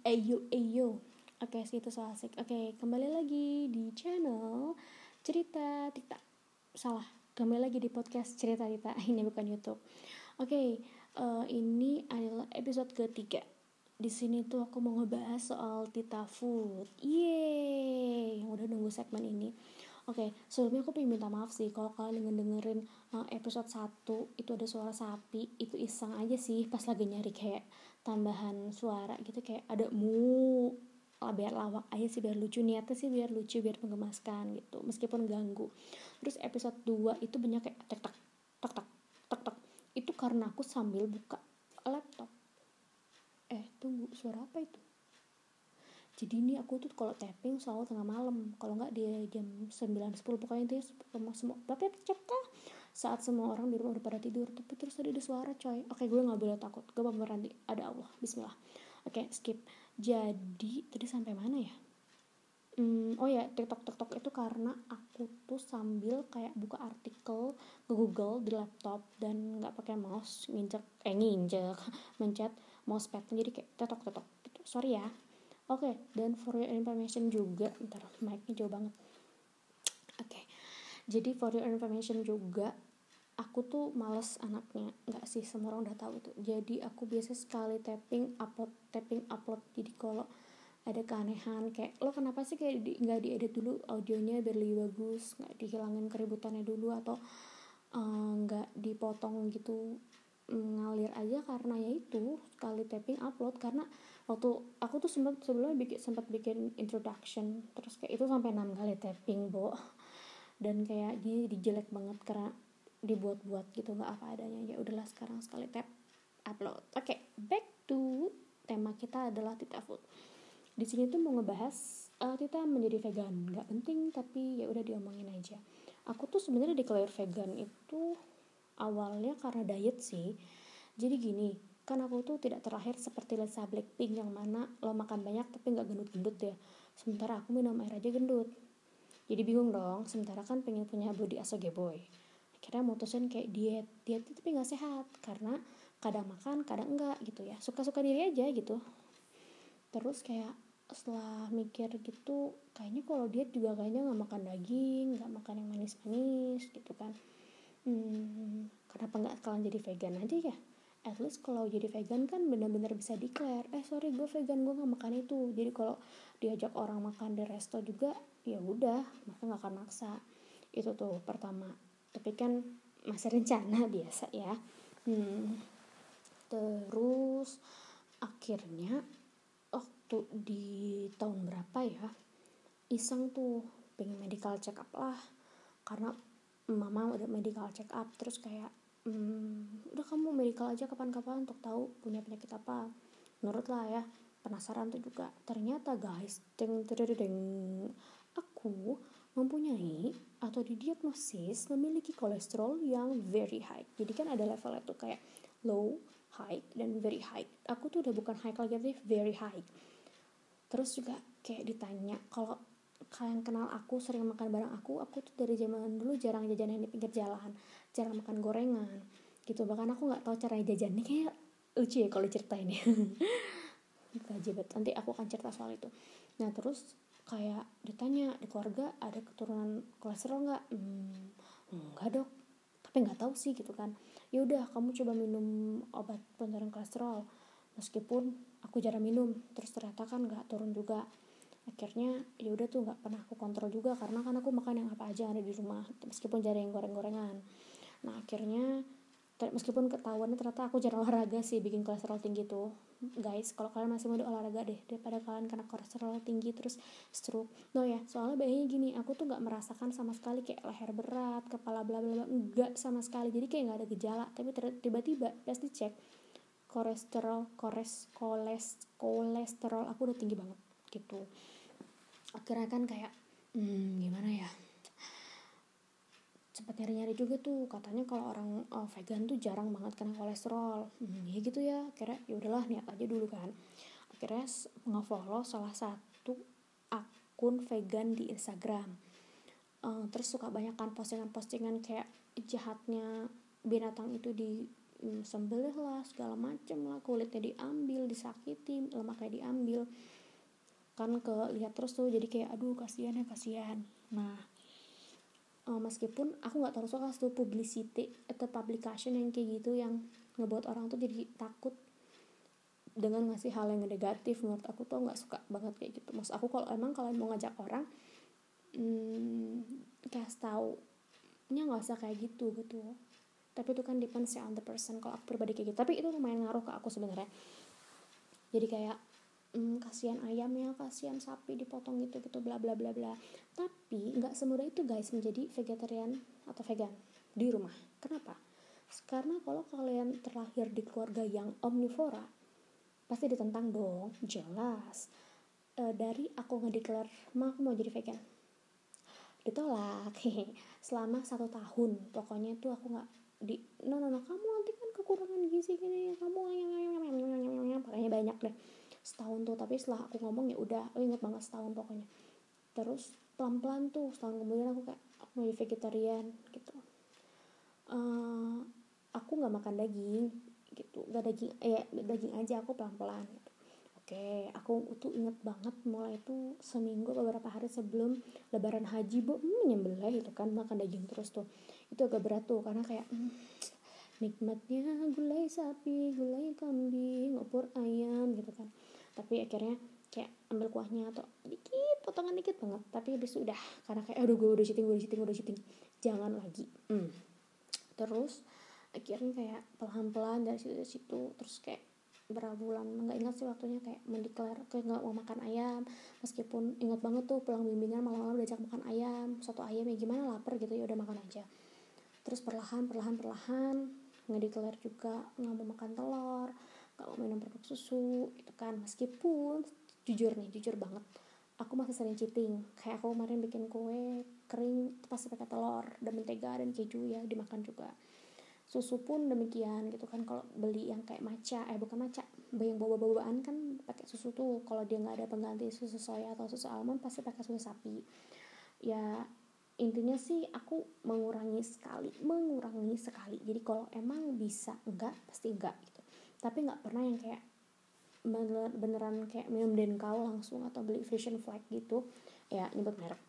Ayo ayo. Oke sih itu so asik. Oke kembali lagi di channel Cerita Tita. Salah Kembali lagi di podcast Cerita Tita. Ini bukan Youtube. Oke uh, Ini adalah episode ketiga. Di sini tuh aku mau ngebahas soal Tita Food. Yeay, udah nunggu segmen ini. Oke, okay, sebelumnya aku pengen minta maaf sih kalau kalian denger dengerin uh, episode 1 itu ada suara sapi, itu iseng aja sih pas lagi nyari kayak tambahan suara gitu kayak ada mu biar lawak aja sih biar lucu niatnya sih biar lucu biar menggemaskan gitu meskipun ganggu. Terus episode 2 itu banyak kayak tek tak tak tak tak tak itu karena aku sambil buka laptop. Eh tunggu suara apa itu jadi ini aku tuh kalau tapping selalu tengah malam. Kalau nggak dia jam 9 10 pokoknya itu semua semua tapi cepat saat semua orang di rumah udah pada tidur. Tapi terus tadi ada suara coy. Oke gue nggak boleh takut. Gue nanti ada Allah. Bismillah. Oke skip. Jadi tadi sampai mana ya? Hmm, oh ya TikTok TikTok itu karena aku tuh sambil kayak buka artikel ke Google di laptop dan nggak pakai mouse nginjek eh nginjek mencet mousepad jadi kayak TikTok TikTok sorry ya oke okay, dan for your information juga ntar mic-nya jauh banget. Oke okay. jadi for your information juga aku tuh males anaknya nggak sih semua orang udah tahu itu. Jadi aku biasa sekali tapping upload tapping upload. Jadi kalau ada keanehan kayak lo kenapa sih kayak di, nggak diedit dulu audionya biar lebih bagus nggak dihilangin keributannya dulu atau eh, nggak uh, dipotong gitu ngalir aja? Karena ya itu sekali tapping upload karena waktu aku tuh sempat sebelumnya bikin sempat bikin introduction terus kayak itu sampai enam kali tapping bo. Dan kayak dia dijelek banget karena dibuat-buat gitu nggak apa adanya. Ya udahlah sekarang sekali tap upload. Oke okay, back to tema kita adalah Tita Food. Di sini tuh mau ngebahas uh, Tita menjadi vegan. Nggak penting tapi ya udah diomongin aja. Aku tuh sebenarnya declare vegan itu awalnya karena diet sih. Jadi gini kan aku tuh tidak terakhir seperti Lisa Blackpink yang mana lo makan banyak tapi nggak gendut-gendut ya. Sementara aku minum air aja gendut. Jadi bingung dong sementara kan pengen punya body asoge boy. Akhirnya mutusin kayak diet diet itu tapi nggak sehat karena kadang makan kadang enggak gitu ya. Suka-suka diri aja gitu. Terus kayak setelah mikir gitu kayaknya kalau diet juga kayaknya nggak makan daging nggak makan yang manis-manis gitu kan. Hmm, kenapa nggak kalian jadi vegan aja ya at least kalau jadi vegan kan benar-benar bisa declare eh sorry gue vegan gue nggak makan itu. Jadi kalau diajak orang makan di resto juga ya udah mereka nggak akan maksa. Itu tuh pertama. Tapi kan masih rencana biasa ya. Hmm. terus akhirnya waktu di tahun berapa ya iseng tuh pengen medical check up lah. Karena mama udah medical check up terus kayak hmm, udah kamu medical aja kapan-kapan untuk tahu punya penyakit apa menurut lah ya penasaran tuh juga ternyata guys deng deng aku mempunyai atau didiagnosis memiliki kolesterol yang very high. Jadi kan ada levelnya tuh kayak low, high, dan very high. Aku tuh udah bukan high lagi tapi very high. Terus juga kayak ditanya kalau kalian kenal aku sering makan barang aku, aku tuh dari zaman dulu jarang jajan di pinggir jalan, jarang makan gorengan. Gitu. Bahkan aku nggak tahu cara jajannya. Kayak lucu ya kalau ceritain ya. Nanti aku akan cerita soal itu. Nah terus kayak ditanya di keluarga ada keturunan kolesterol nggak? Hmm, enggak dok. Tapi nggak tahu sih gitu kan. Ya udah kamu coba minum obat penurunan kolesterol. Meskipun aku jarang minum terus ternyata kan nggak turun juga. Akhirnya ya udah tuh nggak pernah aku kontrol juga karena kan aku makan yang apa aja ada di rumah meskipun jarang yang goreng-gorengan nah akhirnya meskipun ketahuan ternyata aku jarang olahraga sih bikin kolesterol tinggi tuh. Guys kalau kalian masih mau olahraga deh daripada kalian kena kolesterol tinggi terus stroke. No ya soalnya bahayanya gini aku tuh nggak merasakan sama sekali kayak leher berat kepala bla bla bla enggak sama sekali. Jadi kayak nggak ada gejala. Tapi tiba-tiba pas dicek kolesterol kores koles kolesterol aku udah tinggi banget gitu. Akhirnya kan kayak hmm, gimana ya sempat nyari-nyari juga tuh. Katanya kalau orang uh, vegan tuh jarang banget kena kolesterol. Hmm, ya gitu ya. Akhirnya ya udahlah niat aja dulu kan. Akhirnya ngefollow salah satu akun vegan di Instagram. Uh, terus suka banyak kan postingan-postingan kayak jahatnya binatang itu di hmm, sembelih lah segala macem lah. Kulitnya diambil disakiti lemaknya diambil. Kan ke lihat terus tuh jadi kayak aduh kasihan ya kasihan. Nah uh, meskipun aku nggak terus suka tuh publicity atau publication yang kayak gitu yang ngebuat orang tuh jadi takut dengan ngasih hal yang negatif. Menurut aku tuh nggak suka banget kayak gitu. Maksud aku kalau emang kalian mau ngajak orang hmm, kasih tahu nya nggak usah kayak gitu gitu. Tapi itu kan depends ya on the person. Kalau aku pribadi kayak gitu. Tapi itu lumayan ngaruh ke aku sebenarnya. Jadi kayak hmm, kasihan ayam ya kasihan sapi dipotong gitu gitu bla bla bla bla. Tapi nggak semudah itu guys menjadi vegetarian atau vegan di rumah. Kenapa? Karena kalau kalian terlahir di keluarga yang omnivora pasti ditentang dong jelas. E, dari aku ngedeklar mah aku mau jadi vegan. Ditolak selama satu tahun pokoknya itu aku nggak di no no no kamu nanti kan kekurangan gizi gini kamu pokoknya banyak deh setahun tuh tapi setelah aku ngomong ya udah oh inget banget setahun pokoknya. Terus pelan pelan tuh setahun kemudian aku kayak aku mau vegetarian gitu. Uh, aku nggak makan daging gitu. Nggak daging eh daging aja aku pelan pelan gitu. oke aku tuh inget banget mulai itu seminggu beberapa hari sebelum lebaran haji bu. Hmm, nyembelih itu kan makan daging terus tuh. Itu agak berat tuh karena kayak hmm, nikmatnya gulai sapi gulai kambing opor ayam gitu kan tapi akhirnya kayak ambil kuahnya atau dikit potongan dikit banget. Tapi habis udah karena kayak aduh gue udah cheating gue udah cheating gue udah cheating. Jangan lagi. Hmm. terus akhirnya kayak pelan-pelan dari situ dari situ terus kayak berapa bulan nggak ingat sih waktunya kayak mendeklar kayak nggak mau makan ayam. Meskipun ingat banget tuh pulang bimbingan malam-malam diajak makan ayam satu ayam ya gimana lapar gitu ya udah makan aja. Terus perlahan perlahan perlahan ngedeklar juga nggak mau makan telur mau minum produk susu itu kan. Meskipun jujur nih jujur banget aku masih sering cheating. Kayak aku kemarin bikin kue kering pasti pakai telur dan mentega dan keju ya dimakan juga. Susu pun demikian gitu kan. Kalau beli yang kayak maca eh bukan maca yang bawa-bawaan kan pakai susu tuh. Kalau dia nggak ada pengganti susu soya atau susu almond pasti pakai susu sapi. Ya intinya sih aku mengurangi sekali mengurangi sekali. Jadi kalau emang bisa enggak pasti enggak tapi nggak pernah yang kayak bener, beneran kayak minum denkau langsung atau beli vision flag gitu. Ya nyebut merek.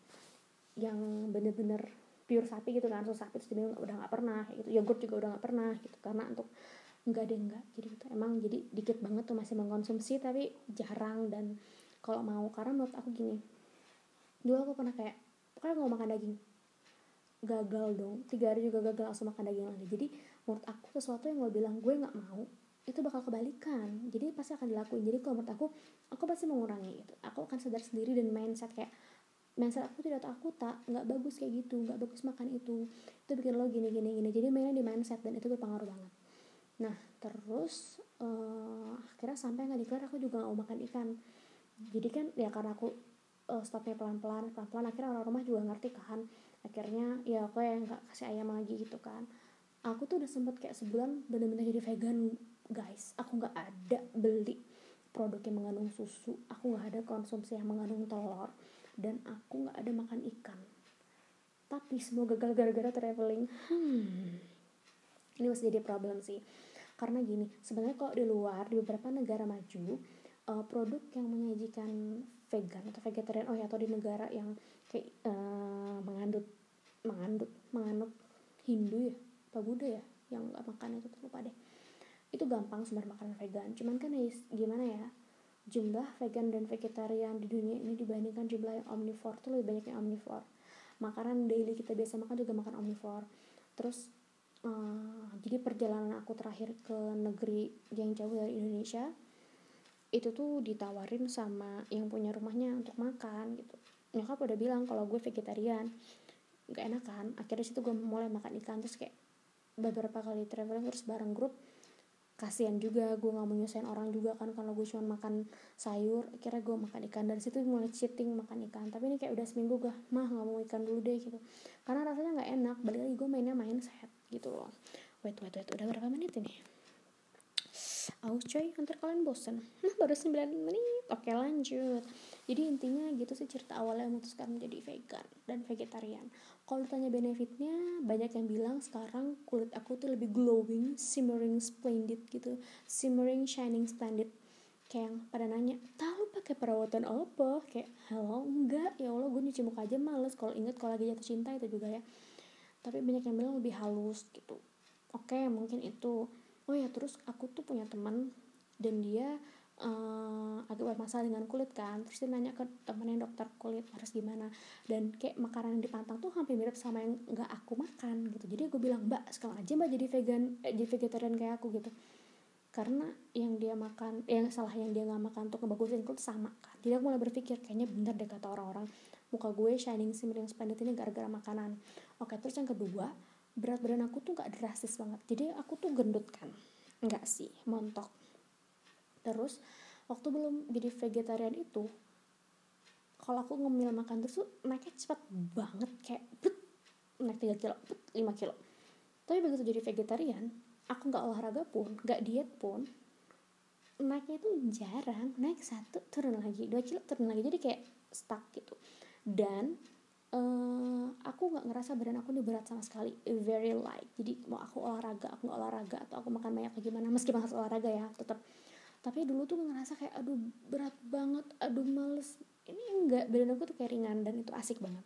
Yang bener-bener pure sapi gitu kan susu sapi terus diminum udah nggak pernah gitu. Yogurt juga udah nggak pernah gitu. Karena untuk enggak deh enggak jadi gitu. Emang jadi dikit banget tuh masih mengkonsumsi tapi jarang. Dan kalau mau karena menurut aku gini dulu aku pernah kayak pokoknya nggak makan daging gagal dong. Tiga hari juga gagal langsung makan daging lagi. Jadi menurut aku sesuatu yang gue bilang gue nggak mau itu bakal kebalikan. Jadi pasti akan dilakuin. Jadi kalau menurut aku aku pasti mengurangi itu. Aku akan sadar sendiri dan mindset kayak mindset aku tidak aku tak nggak bagus kayak gitu nggak bagus makan itu. Itu bikin lo gini gini gini. Jadi mainnya di mindset dan itu berpengaruh banget. Nah terus uh, akhirnya sampai nggak dikira aku juga nggak mau makan ikan. Jadi kan ya karena aku uh, stopnya pelan-pelan pelan-pelan akhirnya orang rumah juga ngerti kan. Akhirnya ya aku yang nggak kasih ayam lagi gitu kan. Aku tuh udah sempet kayak sebulan bener-bener jadi vegan guys aku nggak ada beli produk yang mengandung susu. Aku nggak ada konsumsi yang mengandung telur. Dan aku nggak ada makan ikan. Tapi semua gagal gara-gara traveling hmm ini masih jadi problem sih. Karena gini sebenarnya kalau di luar di beberapa negara maju uh, produk yang menyajikan vegan atau vegetarian oh ya atau di negara yang kayak uh, mengandut mengandut menganut Hindu ya apa Buddha ya yang nggak makan itu lupa deh itu gampang sebenarnya makanan vegan. Cuman kan ya gimana ya jumlah vegan dan vegetarian di dunia ini dibandingkan jumlah yang omnivore tuh lebih banyak yang omnivore. Makanan daily kita biasa makan juga makan omnivore. Terus uh, jadi perjalanan aku terakhir ke negeri yang jauh dari Indonesia itu tuh ditawarin sama yang punya rumahnya untuk makan gitu. Nyokap udah bilang kalau gue vegetarian. Gak enak kan akhirnya situ gue mulai makan ikan terus kayak beberapa kali traveling terus bareng grup kasihan juga gue nggak mau nyusahin orang juga kan kalau gue cuma makan sayur. Akhirnya gue makan ikan dari situ mulai cheating makan ikan. Tapi ini kayak udah seminggu gue mah nggak mau ikan dulu deh gitu. Karena rasanya nggak enak balik lagi gue mainnya main sehat gitu loh. Wait wait wait udah berapa menit ini? Aus coy nanti kalian bosen. Nah baru 9 menit. Oke lanjut jadi intinya gitu sih cerita awalnya memutuskan menjadi vegan dan vegetarian. Kalau ditanya benefitnya banyak yang bilang sekarang kulit aku tuh lebih glowing shimmering splendid gitu. Shimmering shining splendid. Kayak yang pada nanya tahu pakai perawatan apa? Kayak halo enggak. Ya allah gue nyuci muka aja males. Kalau inget kalau lagi jatuh cinta itu juga ya. Tapi banyak yang bilang lebih halus gitu. Oke mungkin itu. Oh ya terus aku tuh punya teman dan dia uh, agak bermasalah dengan kulit kan. Terus dia nanya ke temennya dokter kulit harus gimana? Dan kayak makanan yang dipantang tuh hampir mirip sama yang nggak aku makan gitu. Jadi aku bilang mbak sekarang aja mbak jadi vegan eh, jadi vegetarian kayak aku gitu. Karena yang dia makan yang salah yang dia nggak makan untuk ngebagusin kulit sama kan. Jadi aku mulai berpikir kayaknya bener deh kata orang-orang. Muka gue shining shimmering splendid ini gara-gara makanan. Oke terus yang kedua berat badan aku tuh gak drastis banget. Jadi aku tuh gendut kan. Nggak sih montok terus waktu belum jadi vegetarian itu kalau aku ngemil makan terus tuh naiknya cepat banget kayak but, naik 3 kilo but, 5 kilo. Tapi begitu jadi vegetarian aku nggak olahraga pun nggak diet pun naiknya itu jarang naik satu turun lagi dua kilo turun lagi. Jadi kayak stuck gitu. Dan uh, aku nggak ngerasa badan aku ini berat sama sekali very light. Jadi mau aku olahraga aku nggak olahraga atau aku makan banyak gimana meski bahas olahraga ya tetap tapi dulu tuh ngerasa kayak aduh berat banget aduh males. Ini enggak badan aku tuh kayak ringan dan itu asik banget.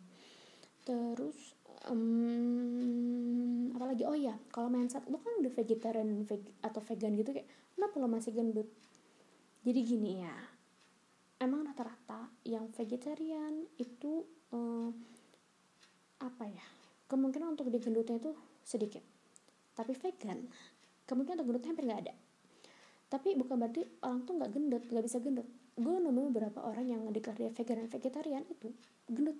Terus um, apalagi oh ya kalau mindset lo kan udah vegetarian veg, atau vegan gitu kayak kenapa lo masih gendut? Jadi gini ya emang rata-rata yang vegetarian itu um, apa ya kemungkinan untuk digendutnya itu sedikit. Tapi vegan kemungkinan untuk gendutnya hampir nggak ada tapi bukan berarti orang tuh nggak gendut nggak bisa gendut. Gue nemuin beberapa orang yang deklar dia vegan vegetarian itu gendut.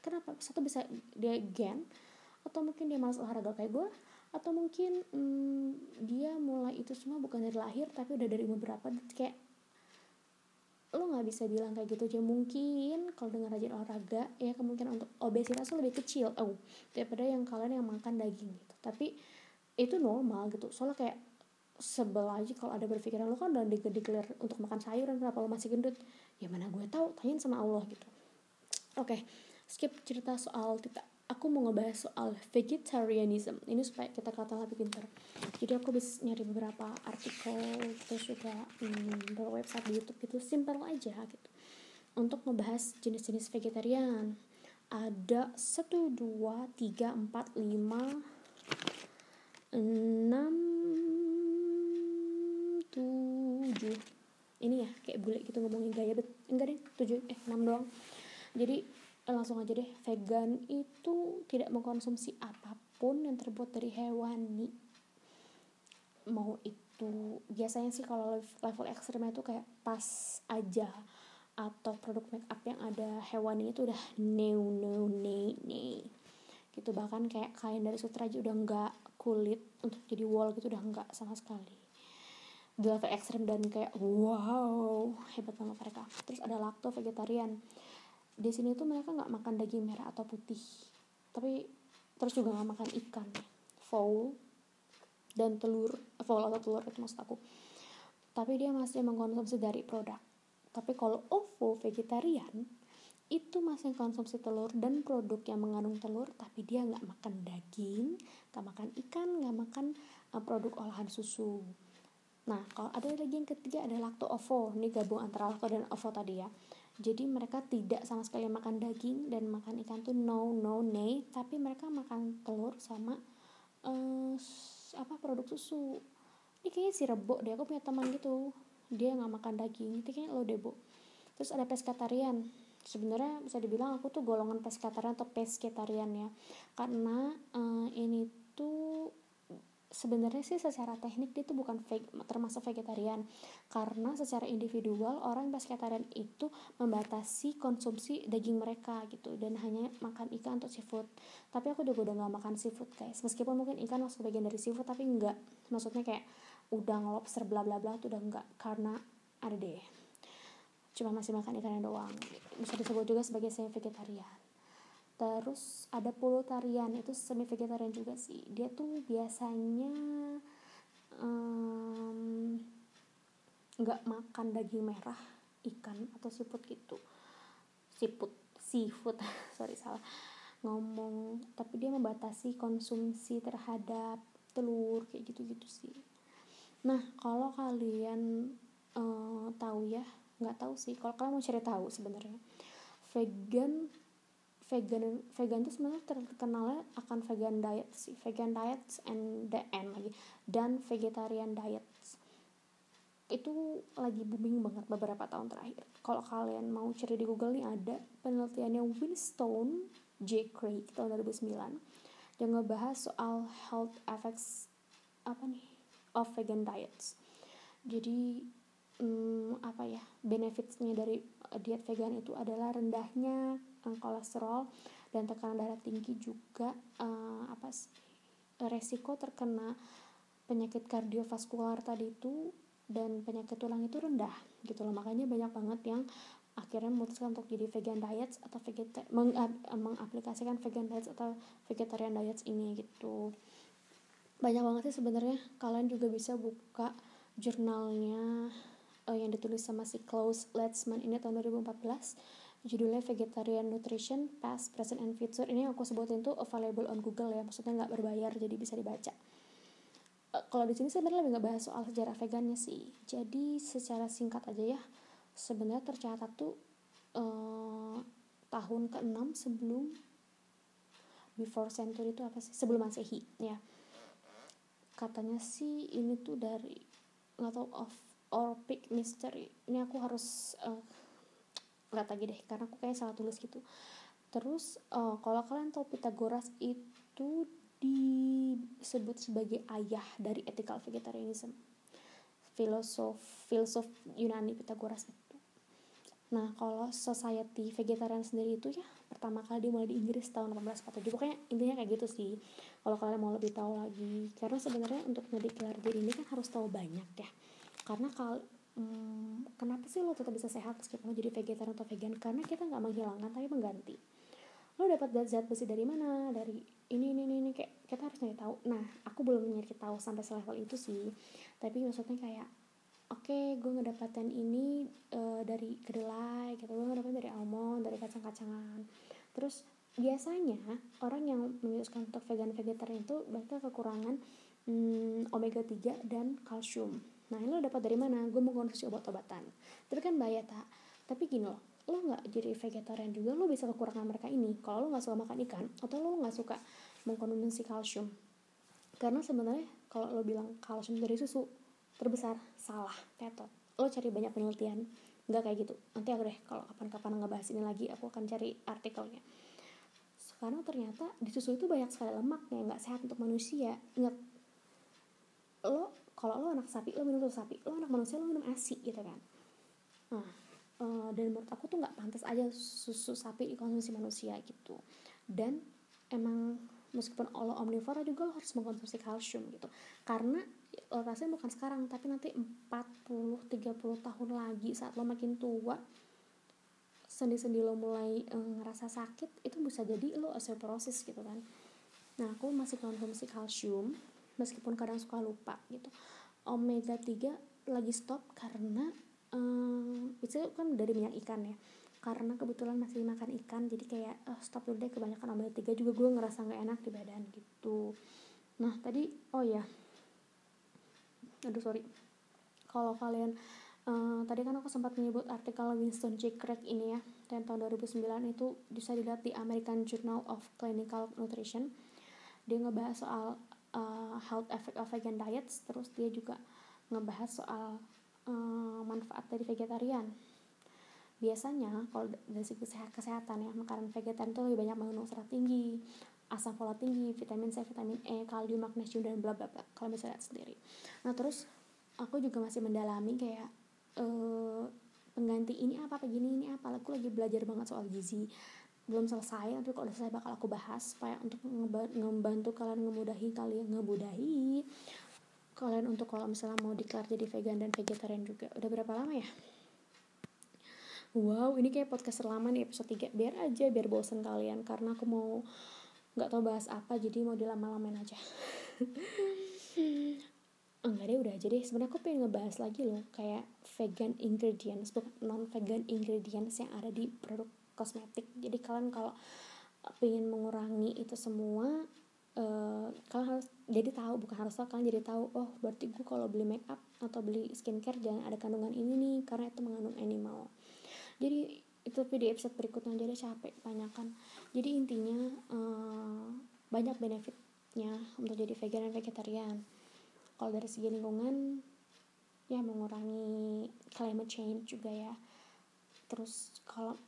Kenapa? Satu bisa dia gen atau mungkin dia malas olahraga kayak gue atau mungkin hmm, dia mulai itu semua bukan dari lahir tapi udah dari beberapa kayak lo nggak bisa bilang kayak gitu. Aja mungkin kalau dengan rajin olahraga ya kemungkinan untuk obesitas lo lebih kecil oh daripada yang kalian yang makan daging gitu. Tapi itu normal gitu. Soalnya kayak sebel aja kalau ada berpikiran lo kan udah digelar untuk makan sayuran kenapa lo masih gendut? Ya mana gue tahu tanyain sama Allah gitu. Oke okay skip cerita soal kita aku mau ngebahas soal vegetarianism. Ini supaya kita kelihatan lebih pintar. Jadi aku bisa nyari beberapa artikel terus juga hmm, beberapa website di YouTube gitu simple aja gitu. Untuk ngebahas jenis-jenis vegetarian ada satu dua tiga empat lima enam tujuh. Ini ya kayak bule gitu ngomongin gaya bet enggak deh tujuh eh enam doang. Jadi Eh, langsung aja deh vegan itu tidak mengkonsumsi apa pun yang terbuat dari hewani. Mau itu biasanya sih kalau level ekstrimnya itu kayak pas aja atau produk make up yang ada hewani itu udah no no no no gitu bahkan kayak kain dari sutra aja udah enggak kulit untuk jadi wall gitu udah enggak sama sekali di level ekstrim dan kayak wow hebat banget mereka. Terus ada lacto vegetarian. Di sini tuh mereka nggak makan daging merah atau putih. Tapi terus juga nggak makan ikan fowl dan telur fowl atau telur itu maksud aku. Tapi dia masih mengkonsumsi dari produk. Tapi kalau ovo vegetarian itu masih konsumsi telur dan produk yang mengandung telur tapi dia nggak makan daging nggak makan ikan nggak makan uh, produk olahan susu nah kalau ada lagi yang ketiga ada lacto ovo. Ini gabung antara lacto dan ovo tadi ya. Jadi mereka tidak sama sekali makan daging dan makan ikan tuh no no nay. Tapi mereka makan telur sama uh, apa produk susu. Ini kayaknya si rebo deh aku punya teman gitu. Dia nggak makan daging. Itu kayaknya lo debo terus ada pescatarian. Sebenarnya bisa dibilang aku tuh golongan pescatarian atau pescatarian ya. Karena uh, ini tuh sebenarnya sih secara teknik dia itu bukan termasuk vegetarian. Karena secara individual orang pescetarian itu membatasi konsumsi daging mereka gitu. Dan hanya makan ikan atau seafood. Tapi aku juga udah gak makan seafood guys. Meskipun mungkin ikan masuk bagian dari seafood tapi enggak maksudnya kayak udang lobster bla bla bla itu udah enggak karena ada deh. Cuma masih makan ikan doang. Bisa disebut juga sebagai saya vegetarian terus ada pulutarian itu semi vegetarian juga sih. Dia tuh biasanya um, nggak makan daging merah ikan atau siput gitu. Siput seafood sorry salah. Ngomong tapi dia membatasi konsumsi terhadap telur kayak gitu-gitu sih. Nah kalau kalian uh, tahu ya nggak tahu sih. Kalau kalian mau cari tahu sebenarnya vegan vegan vegan itu sebenarnya terkenalnya akan vegan diet sih. Vegan diets and the end lagi. Dan vegetarian diets. Itu lagi booming banget beberapa tahun terakhir. Kalau kalian mau cari di Google nih ada penelitiannya Winston J. Craig tahun 2009 yang ngebahas soal health effects apa nih of vegan diets. Jadi hmm, apa ya benefitsnya dari diet vegan itu adalah rendahnya uh, kolesterol dan tekanan darah tinggi juga uh, apa resiko terkena penyakit kardiovaskular tadi itu dan penyakit tulang itu rendah gitu loh. Makanya banyak banget yang akhirnya memutuskan untuk jadi vegan diets atau vegeta meng, mengaplikasikan vegan diets atau vegetarian diets ini gitu. Banyak banget sih sebenarnya. Kalian juga bisa buka jurnalnya uh, yang ditulis sama si Klaus Letzman ini tahun 2014 judulnya Vegetarian Nutrition Past, Present, and Future. Ini aku sebutin tuh available on Google ya maksudnya nggak berbayar jadi bisa dibaca. Uh, kalau di sini sebenarnya lebih nggak bahas soal sejarah vegannya sih. Jadi secara singkat aja ya sebenarnya tercatat tuh uh, tahun ke-6 sebelum before century itu apa sih? Sebelum masehi ya. Katanya sih ini tuh dari nggak tahu of or big mystery. Ini aku harus uh, lihat lagi deh karena aku kayak salah tulis gitu. Terus uh, kalau kalian tahu Pythagoras itu disebut sebagai ayah dari ethical vegetarianism. Filosof filosof Yunani Pythagoras itu. Nah kalau society vegetarian sendiri itu ya pertama kali dimulai di Inggris tahun 1847 pokoknya intinya kayak gitu sih kalau kalian mau lebih tahu lagi. Karena sebenarnya untuk menjadi gelar ini kan harus tahu banyak ya karena kalau hmm, kenapa sih lo tetap bisa sehat meskipun lo jadi vegetarian atau vegan? Karena kita nggak menghilangkan tapi mengganti. Lo dapat zat-zat besi dari mana? Dari ini ini ini, ini. kayak kita harus nyari tahu. Nah aku belum nyari tahu sampai selevel itu sih. Tapi maksudnya kayak oke okay, gue ngedapatin ini uh, dari kedelai gitu. Gue ngedapatin dari almond dari kacang-kacangan. Terus biasanya orang yang memutuskan untuk vegan vegetarian itu berarti kekurangan hmm, omega 3 dan kalsium nah ini lo dapat dari mana? Gue mau konsumsi obat-obatan. Tapi kan bahaya tak tapi gini loh lo nggak jadi vegetarian juga lo bisa kekurangan mereka ini. Kalau lo nggak suka makan ikan atau lo nggak suka mengkonsumsi kalsium. Karena sebenarnya kalau lo bilang kalsium dari susu terbesar salah tetot lo cari banyak penelitian. Nggak kayak gitu. Nanti aku deh kalau kapan-kapan ngebahas ini lagi aku akan cari artikelnya. Karena ternyata di susu itu banyak sekali lemak yang nggak sehat untuk manusia. Ingat lo kalau lo anak sapi lo minum susu sapi. Lo anak manusia lo minum asi gitu kan. Nah uh, dan menurut aku tuh nggak pantas aja susu sapi dikonsumsi manusia gitu. Dan emang meskipun lo omnivora juga lo harus mengkonsumsi kalsium gitu. Karena lo rasanya bukan sekarang tapi nanti 40-30 tahun lagi saat lo makin tua sendi-sendi lo mulai uh, ngerasa sakit itu bisa jadi lo osteoporosis gitu kan. Nah aku masih konsumsi kalsium meskipun kadang suka lupa gitu. Omega 3 lagi stop karena um, itu kan dari minyak ikan ya. Karena kebetulan masih makan ikan jadi kayak oh, stop dulu deh kebanyakan omega 3 juga gue ngerasa nggak enak di badan gitu. Nah tadi oh ya aduh sorry. Kalau kalian uh, tadi kan aku sempat menyebut artikel Winston J. Craig ini ya dan tahun 2009 itu bisa dilihat di American Journal of Clinical Nutrition. Dia ngebahas soal uh, health effect of vegan diets terus dia juga ngebahas soal uh, manfaat dari vegetarian. Biasanya kalau dari segi kesehatan ya makanan vegetarian itu lebih banyak mengandung serat tinggi asam folat tinggi vitamin C vitamin E kalium magnesium dan bla bla bla kalian bisa lihat sendiri. Nah terus aku juga masih mendalami kayak uh, pengganti ini apa begini ini apa aku lagi belajar banget soal gizi belum selesai tapi kalau udah selesai bakal aku bahas supaya untuk ngebantu kalian ngemudahi kalian ngemudahi kalian untuk kalau misalnya mau declare jadi vegan dan vegetarian juga. Udah berapa lama ya? Wow ini kayak podcast terlama nih episode 3 biar aja biar bosen kalian karena aku mau nggak tahu bahas apa jadi mau dilama-lamain aja. Enggak deh udah aja deh. Sebenarnya aku pengen ngebahas lagi loh kayak vegan ingredients bukan non vegan ingredients yang ada di produk kosmetik. Jadi kalian kalau pengen mengurangi itu semua uh, kalian harus jadi tahu bukan harus kalian jadi tahu oh berarti gue kalau beli make up atau beli skincare jangan ada kandungan ini nih karena itu mengandung animal. Jadi itu video episode berikutnya. Jadi capek kan jadi intinya uh, banyak benefitnya untuk jadi vegan dan vegetarian. Kalau dari segi lingkungan ya mengurangi climate change juga ya. Terus kalau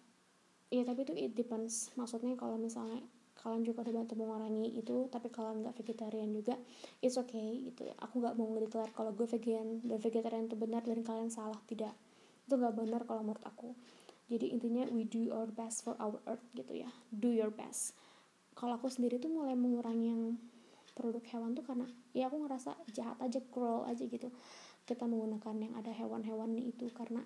ya tapi itu it depends. Maksudnya kalau misalnya kalian juga udah bantu mengurangi itu tapi kalian nggak vegetarian juga it's okay gitu. Aku nggak mau ngedeklar kalau gue vegan dan vegetarian itu benar dan kalian salah. Tidak. Itu nggak benar kalau menurut aku. Jadi intinya we do our best for our earth gitu ya. Do your best. Kalau aku sendiri tuh mulai mengurangi yang produk hewan tuh karena ya aku ngerasa jahat aja cruel aja gitu. Kita menggunakan yang ada hewan-hewan itu karena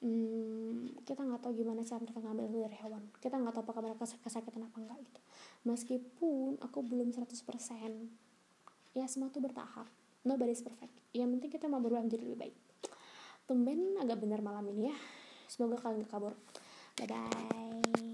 hmm, kita nggak tahu gimana cara mereka ngambil dari hewan. Kita nggak tahu apakah mereka kesakitan apa enggak gitu. Meskipun aku belum 100% ya semua tuh bertahap. Nobody's perfect. Yang penting kita mau berubah menjadi lebih baik. Tumben agak benar malam ini ya. Semoga kalian gak kabur. Bye bye